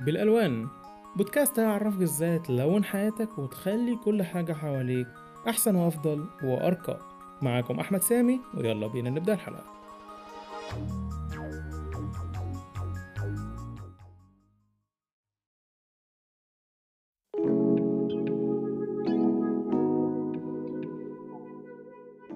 بالألوان. بودكاست هيعرفك إزاي تلون حياتك وتخلي كل حاجة حواليك أحسن وأفضل وأرقى. معاكم أحمد سامي ويلا بينا نبدأ الحلقة.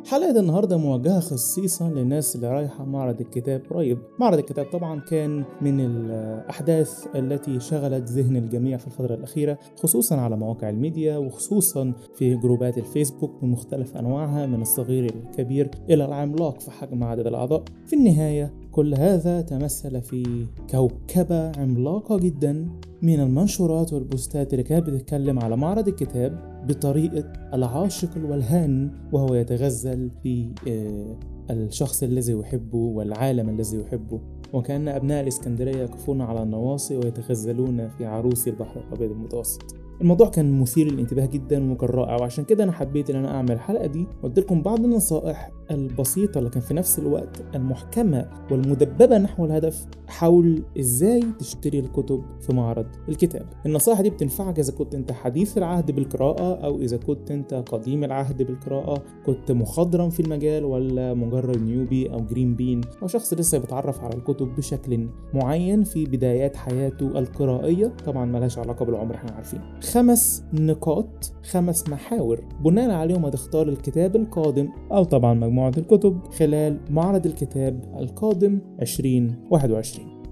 حلقة النهاردة موجهة خصيصا للناس اللي رايحة معرض الكتاب قريب. معرض الكتاب طبعا كان من الأحداث التي شغلت ذهن الجميع في الفترة الأخيرة خصوصا على مواقع الميديا وخصوصا في جروبات الفيسبوك بمختلف أنواعها من الصغير الكبير إلى العملاق في حجم عدد الأعضاء. في النهاية كل هذا تمثل في كوكبة عملاقة جدا من المنشورات والبوستات اللي كانت بتتكلم على معرض الكتاب. بطريقة العاشق الولهان وهو يتغزل في الشخص الذي يحبه والعالم الذي يحبه. وكأن أبناء الإسكندرية يقفون على النواصي ويتغزلون في عروس البحر الأبيض المتوسط. الموضوع كان مثير للانتباه جدا وكان رائع وعشان كده أنا حبيت إن أنا أعمل الحلقة دي قلت لكم بعض النصائح البسيطة لكن في نفس الوقت المحكمة والمدببة نحو الهدف حول إزاي تشتري الكتب في معرض الكتاب. النصائح دي بتنفعك إذا كنت أنت حديث العهد بالقراءة أو إذا كنت أنت قديم العهد بالقراءة كنت مخضرم في المجال ولا مجرد نيوبي أو جرين بين أو شخص لسه بيتعرف على الكتب بشكل معين في بدايات حياته القرائية طبعا ملهاش علاقة بالعمر إحنا عارفين. خمس نقاط خمس محاور بناء عليهم هتختار الكتاب القادم أو طبعا مجموعة الكتب خلال معرض الكتاب القادم 2021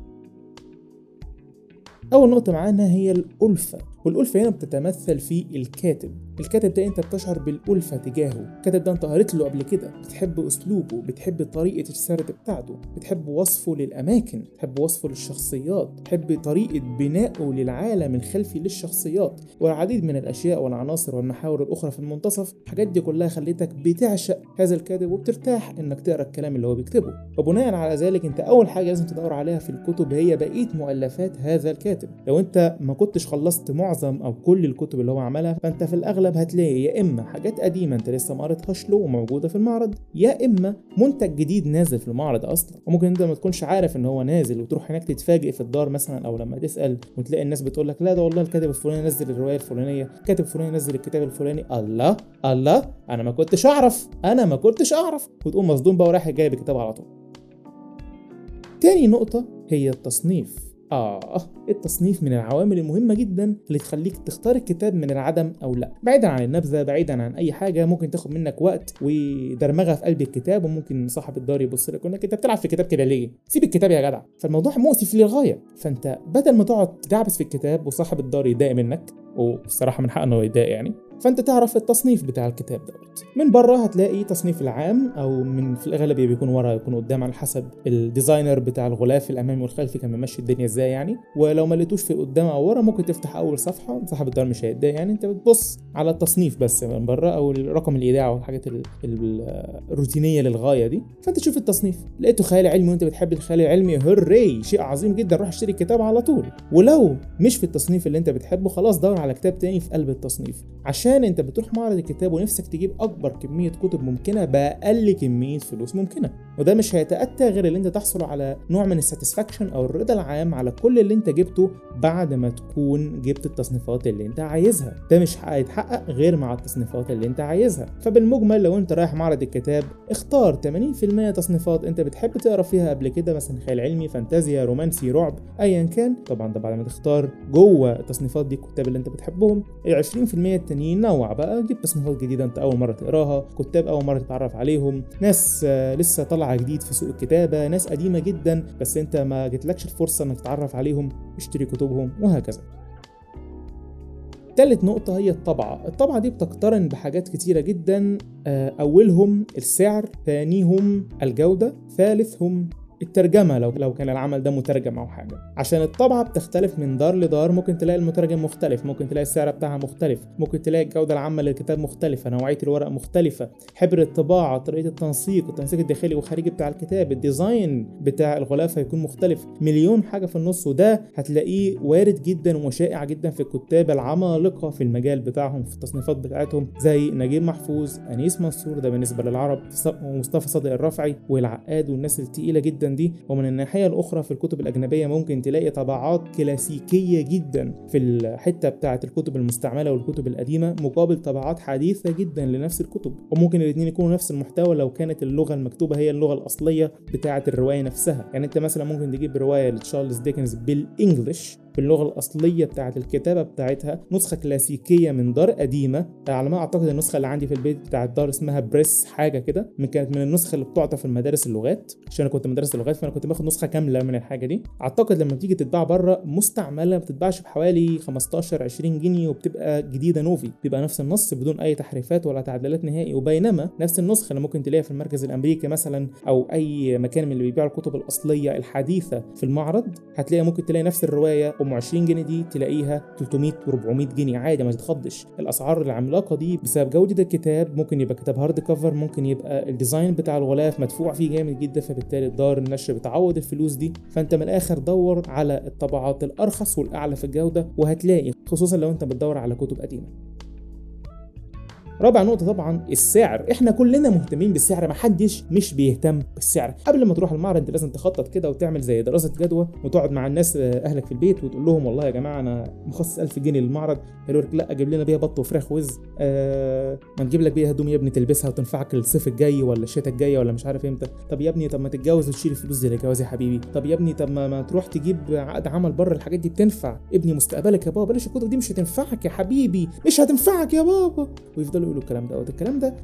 أول نقطة معانا هي الألفة والألفة هنا بتتمثل في الكاتب. الكاتب ده انت بتشعر بالألفة تجاهه. الكاتب ده انت قريت له قبل كده. بتحب أسلوبه بتحب طريقة السرد بتاعته. بتحب وصفه للأماكن. بتحب وصفه للشخصيات. بتحب طريقة بنائه للعالم الخلفي للشخصيات. والعديد من الأشياء والعناصر والمحاور الأخرى في المنتصف الحاجات دي كلها خليتك بتعشق هذا الكاتب وبترتاح إنك تقرأ الكلام اللي هو بيكتبه. وبناء على ذلك انت أول حاجة لازم تدور عليها في الكتب هي بقية مؤلفات هذا الكاتب. لو انت ما كنتش خلصت معظم أو كل الكتب اللي هو عملها فأنت في الأغلب الاغلب هتلاقي يا إما حاجات قديمة أنت لسه ما قريتهاش له وموجوده في المعرض يا إما منتج جديد نازل في المعرض أصلا. وممكن أنت ما تكونش عارف إن هو نازل وتروح هناك تتفاجئ في الدار مثلا أو لما تسأل وتلاقي الناس بتقول لك لا ده والله الكاتب الفلاني نزل الرواية الفلانية الكاتب الفلاني نزل الكتاب الفلاني. الله الله أنا ما كنتش أعرف أنا ما كنتش أعرف. وتقوم مصدوم بقى ورايح جايب الكتاب على طول. تاني نقطة هي التصنيف. آه التصنيف من العوامل المهمة جدا اللي تخليك تختار الكتاب من العدم أو لأ. بعيدا عن النبذة بعيدا عن أي حاجة ممكن تاخد منك وقت ودرمغة في قلب الكتاب وممكن صاحب الدار يبص لك يقول لك أنت بتلعب في الكتاب كده ليه؟ سيب الكتاب يا جدع. فالموضوع مؤسف للغاية. فأنت بدل ما تقعد تدعبس في الكتاب وصاحب الدار يتضايق منك وبصراحة من حقه إنه يتضايق يعني فأنت تعرف التصنيف بتاع الكتاب دوت. من بره هتلاقي تصنيف العام أو من في الأغلب بيكون ورا يكون قدام على حسب ال designer بتاع الغلاف الأمامي والخلفي كان ممشي الدنيا إزاي يعني. ولو ما لقيتوش في قدام أو ورا ممكن تفتح أول صفحة صاحب الدار مش هيتضايق يعني. أنت بتبص على التصنيف بس من بره أو رقم الإيداع والحاجات الروتينية للغاية دي. فأنت تشوف التصنيف. لقيته خيال علمي وأنت بتحب الخيال العلمي هري شيء عظيم جدا. روح اشتري الكتاب على طول. ولو مش في التصنيف اللي أنت بتحبه خلاص دور على كتاب تاني في قلب التصنيف. عشان انت بتروح معرض الكتاب ونفسك تجيب اكبر كمية كتب ممكنة بأقل كمية فلوس ممكنة. وده مش هيتأتى غير اللي انت تحصل على نوع من ال satisfaction أو الرضا العام على كل اللي انت جبته بعد ما تكون جبت التصنيفات اللي انت عايزها. ده مش هيتحقق غير مع التصنيفات اللي انت عايزها. فبالمجمل لو انت رايح معرض الكتاب اختار 80% تصنيفات انت بتحب تقرأ فيها قبل كده مثلا خيال علمي فانتازيا رومانسي رعب ايا كان. طبعا ده بعد ما تختار جوه التصنيفات دي الكتاب اللي انت بتحبهم. ال 20% التانيين نوع بقى. جيب تصنيفات جديدة انت أول مرة تقراها كتاب أول مرة تتعرف عليهم. ناس لسه طالعة جديد في سوق الكتابة ناس قديمة جدا بس انت ما جاتلكش الفرصة انك تتعرف عليهم. اشتري كتبهم وهكذا. تالت نقطة هي الطبعة. الطبعة دي بتقترن بحاجات كتيرة جدا. أولهم السعر ثانيهم الجودة ثالثهم الترجمة لو لو كان العمل ده مترجم أو حاجة. عشان الطبعة بتختلف من دار لدار ممكن تلاقي المترجم مختلف ممكن تلاقي السعر بتاعها مختلف ممكن تلاقي الجودة العامة للكتاب مختلفة نوعية الورق مختلفة حبر الطباعة طريقة التنسيق التنسيق الداخلي والخارجي بتاع الكتاب ال design بتاع الغلاف هيكون مختلف. مليون حاجة في النص وده هتلاقيه وارد جدا وشائع جدا في الكتاب العمالقة في المجال بتاعهم في التصنيفات بتاعتهم زي نجيب محفوظ أنيس منصور ده بالنسبة للعرب ومصطفى صادق الرافعي والعقاد والناس التقيلة جدا دي. ومن الناحية الأخرى في الكتب الأجنبية ممكن تلاقي طبعات كلاسيكية جدا في الحتة بتاعه الكتب المستعملة والكتب القديمة مقابل طبعات حديثة جدا لنفس الكتب. وممكن الاثنين يكونوا نفس المحتوى لو كانت اللغة المكتوبة هي اللغة الأصلية بتاعه الرواية نفسها. يعني أنت مثلا ممكن تجيب رواية لتشارلز ديكنز بال English باللغة الأصلية بتاعه الكتابة بتاعتها نسخة كلاسيكية من دار قديمة. على ما أعتقد النسخة اللي عندي في البيت بتاعه دار اسمها بريس حاجة كده. من كانت من النسخ اللي بتعطى في المدارس اللغات. عشان أنا كنت مدرس اللغات فأنا كنت باخد نسخة كاملة من الحاجة دي. أعتقد لما بتيجي تتباع بره مستعملة ما بتتباعش بحوالي 15 20 جنيه وبتبقى جديدة نوفي. بيبقى نفس النص بدون أي تحريفات ولا تعديلات نهائي. وبينما نفس النسخة اللي ممكن تلاقيها في المركز الأمريكي مثلا أو أي مكان من اللي بيبيع الكتب الأصلية الحديثة في المعرض هتلاقي ممكن تلاقي نفس الرواية ام 20 جنيه دي تلاقيها 300 و400 جنيه. عادي ما تتخضش. الأسعار العملاقة دي بسبب جودة الكتاب ممكن يبقى كتاب hard cover ممكن يبقى ال design بتاع الغلاف مدفوع فيه جامد جدا فبالتالي دار النشر بتعوض الفلوس دي. فأنت من الآخر دور على الطبعات الأرخص والأعلى في الجودة وهتلاقي خصوصا لو أنت بتدور على كتب قديمة. رابع نقطة طبعا السعر، إحنا كلنا مهتمين بالسعر محدش مش بيهتم بالسعر، قبل ما تروح المعرض أنت لازم تخطط كده وتعمل زي دراسة جدوى وتقعد مع الناس أهلك في البيت وتقول لهم والله يا جماعة أنا مخصص 1000 جنيه للمعرض، يقولوا لك لا أجيب لنا بيها بط وفراخ وز، آه ما نجيب لك بيها هدوم يا ابني تلبسها وتنفعك الصيف الجاي ولا الشتاء الجاي ولا مش عارف إمتى، طب يا ابني طب ما تتجوز وتشيل الفلوس دي للجواز يا حبيبي، طب يا ابني طب ما, ما تروح تجيب عقد عمل بره الحاجات دي بتنفع، ابني مستقبلك يا بابا بلاش الكتب دي مش هتنفعك يا حبيبي، مش هتنفعك يا بابا، ويفضلوا يقولوا الكلام ده. الكلام ده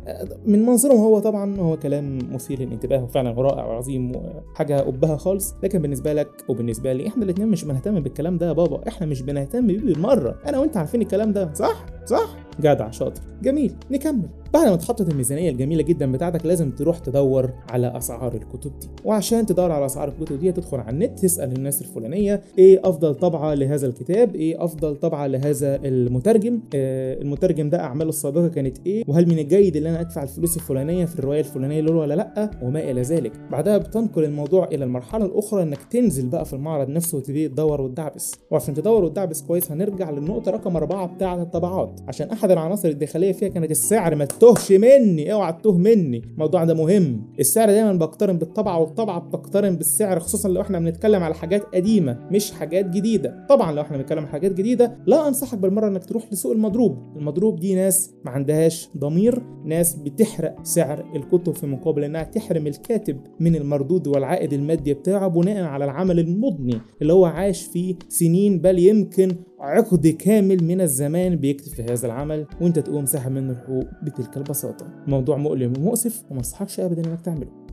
من منظرهم هو طبعا هو كلام مثير للانتباه وفعلا رائع وعظيم وحاجة قبها خالص. لكن بالنسبة لك وبالنسبة لي إحنا الاثنين مش بنهتم بالكلام ده يا بابا. إحنا مش بنهتم بيه بالمرة. أنا وأنت عارفين الكلام ده صح؟ صح؟ جدع شاطر. جميل. نكمل. بعد ما تخطط الميزانية الجميلة جدا بتاعتك لازم تروح تدور على أسعار الكتب دي. وعشان تدور على أسعار الكتب دي تدخل على النت تسأل الناس الفلانية إيه أفضل طبعة لهذا الكتاب؟ إيه أفضل طبعة لهذا المترجم؟ آه المترجم ده أعماله السابقة كانت إيه؟ وهل من الجيد اللي أنا أدفع الفلوس الفلانية في الرواية الفلانية له ولا لأ؟ وما إلى ذلك. بعدها بتنقل الموضوع إلى المرحلة الأخرى إنك تنزل بقى في المعرض نفسه وتبتدي تدور وتدعبس. وعشان تدور وتدعبس كويس هنرجع للنقطة رقم أربعة بتاعة الطبعات. عشان أحد العناصر الداخلية فيها كانت السعر ما تتوهش مني اوعى تتوه مني. الموضوع ده مهم. السعر دايما بقترن بالطبعه والطبعه بتقترن بالسعر خصوصا لو إحنا بنتكلم على حاجات قديمة مش حاجات جديدة. طبعا لو إحنا بنتكلم على حاجات جديدة لا أنصحك بالمرة إنك تروح لسوق المضروب. المضروب دي ناس ما عندهاش ضمير ناس بتحرق سعر الكتب في مقابل إنها تحرم الكاتب من المردود والعائد المادي بتاعه بناء على العمل المضني اللي هو عاش فيه سنين بل يمكن عقد كامل من الزمان بيكتب في هذا العمل وانت تقوم ساحب منه الحقوق بتلك البساطة. الموضوع مؤلم ومؤسف وما انصحكش ابدا إنك تعمله.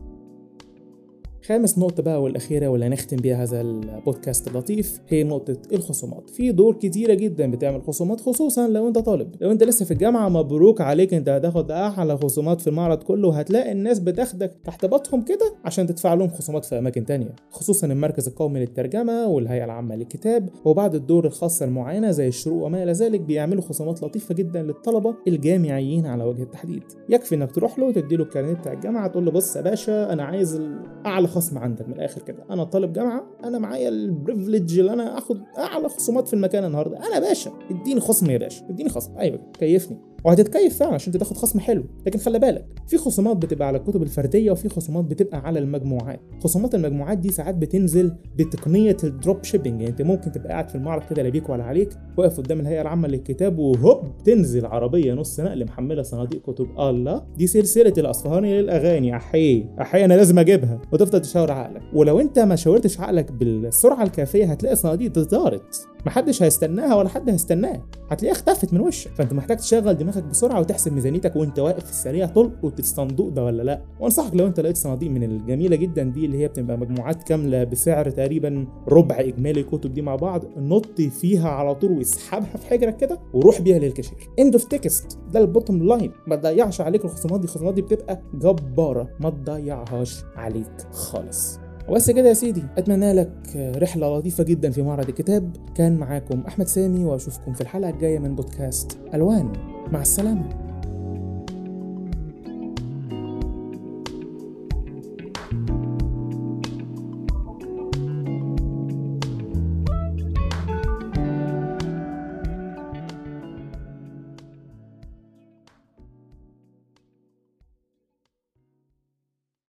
خامس نقطة بقى والأخيرة واللي هنختم بيها هذا البودكاست اللطيف هي نقطة الخصومات. في دور كتيرة جدا بتعمل خصومات خصوصا لو أنت طالب. لو أنت لسه في الجامعة مبروك عليك. أنت هتاخد أحلى خصومات في المعرض كله. وهتلاقي الناس بتاخدك تحت باطهم كده عشان تدفع لهم خصومات في أماكن تانية خصوصا المركز القومي للترجمة والهيئة العامة للكتاب. وبعض الدور الخاصة المعينة زي الشروق وما إلى ذلك بيعملوا خصومات لطيفة جدا للطلبة الجامعيين على وجه التحديد. يكفي إنك تروح له وتديله الكارنيه بتاع الجامعة تقول له بص يا باشا أنا عايز أعلى خصم عندك من الآخر كده. أنا طالب جامعة أنا معايا ال privilege اللي أنا آخد أعلى خصومات في المكان النهارده. أنا باشا اديني خصم يا باشا اديني خصم. أيوه كيفني. وهتتكيف فعلا عشان تاخد خصم حلو. لكن خلي بالك في خصومات بتبقى على الكتب الفردية وفي خصومات بتبقى على المجموعات. خصومات المجموعات دي ساعات بتنزل بتقنية ال drop shipping يعني انت ممكن تبقى قاعد في المعرض كده لا بيك ولا عليك واقف قدام الهيئة العامة للكتاب وهوب تنزل عربية نص نقل محملة صناديق كتب. الله دي سلسلة الأصفهاني للأغاني. أحيه أحيه أنا لازم أجيبها. وتفضل تشاور عقلك. ولو انت ما شاورتش عقلك بالسرعة الكافية هتلاقي الصناديق دي طارت محدش هيستناها ولا حد هيستناها. هتلاقيها اختفت من وشك. فانت محتاج تشغل دماغك بسرعة وتحسب ميزانيتك وانت واقف في السريع تلقط الصندوق ده ولا لا. وانصحك لو انت لقيت صناديق من الجميلة جدا دي اللي هي بتبقى مجموعات كاملة بسعر تقريبا ربع إجمالي الكتب دي مع بعض نط فيها على طول واسحبها في حجرك كده وروح بيها للكاشير. end of text ده ال bottom line ما تضيعش عليك الخصومات دي. الخصومات دي بتبقى جبارة. ما تضيعهاش عليك خالص. وبس كده يا سيدي أتمنى لك رحلة لطيفة جدا في معرض الكتاب. كان معاكم أحمد سامي وأشوفكم في الحلقة الجاية من بودكاست ألوان. مع السلامة.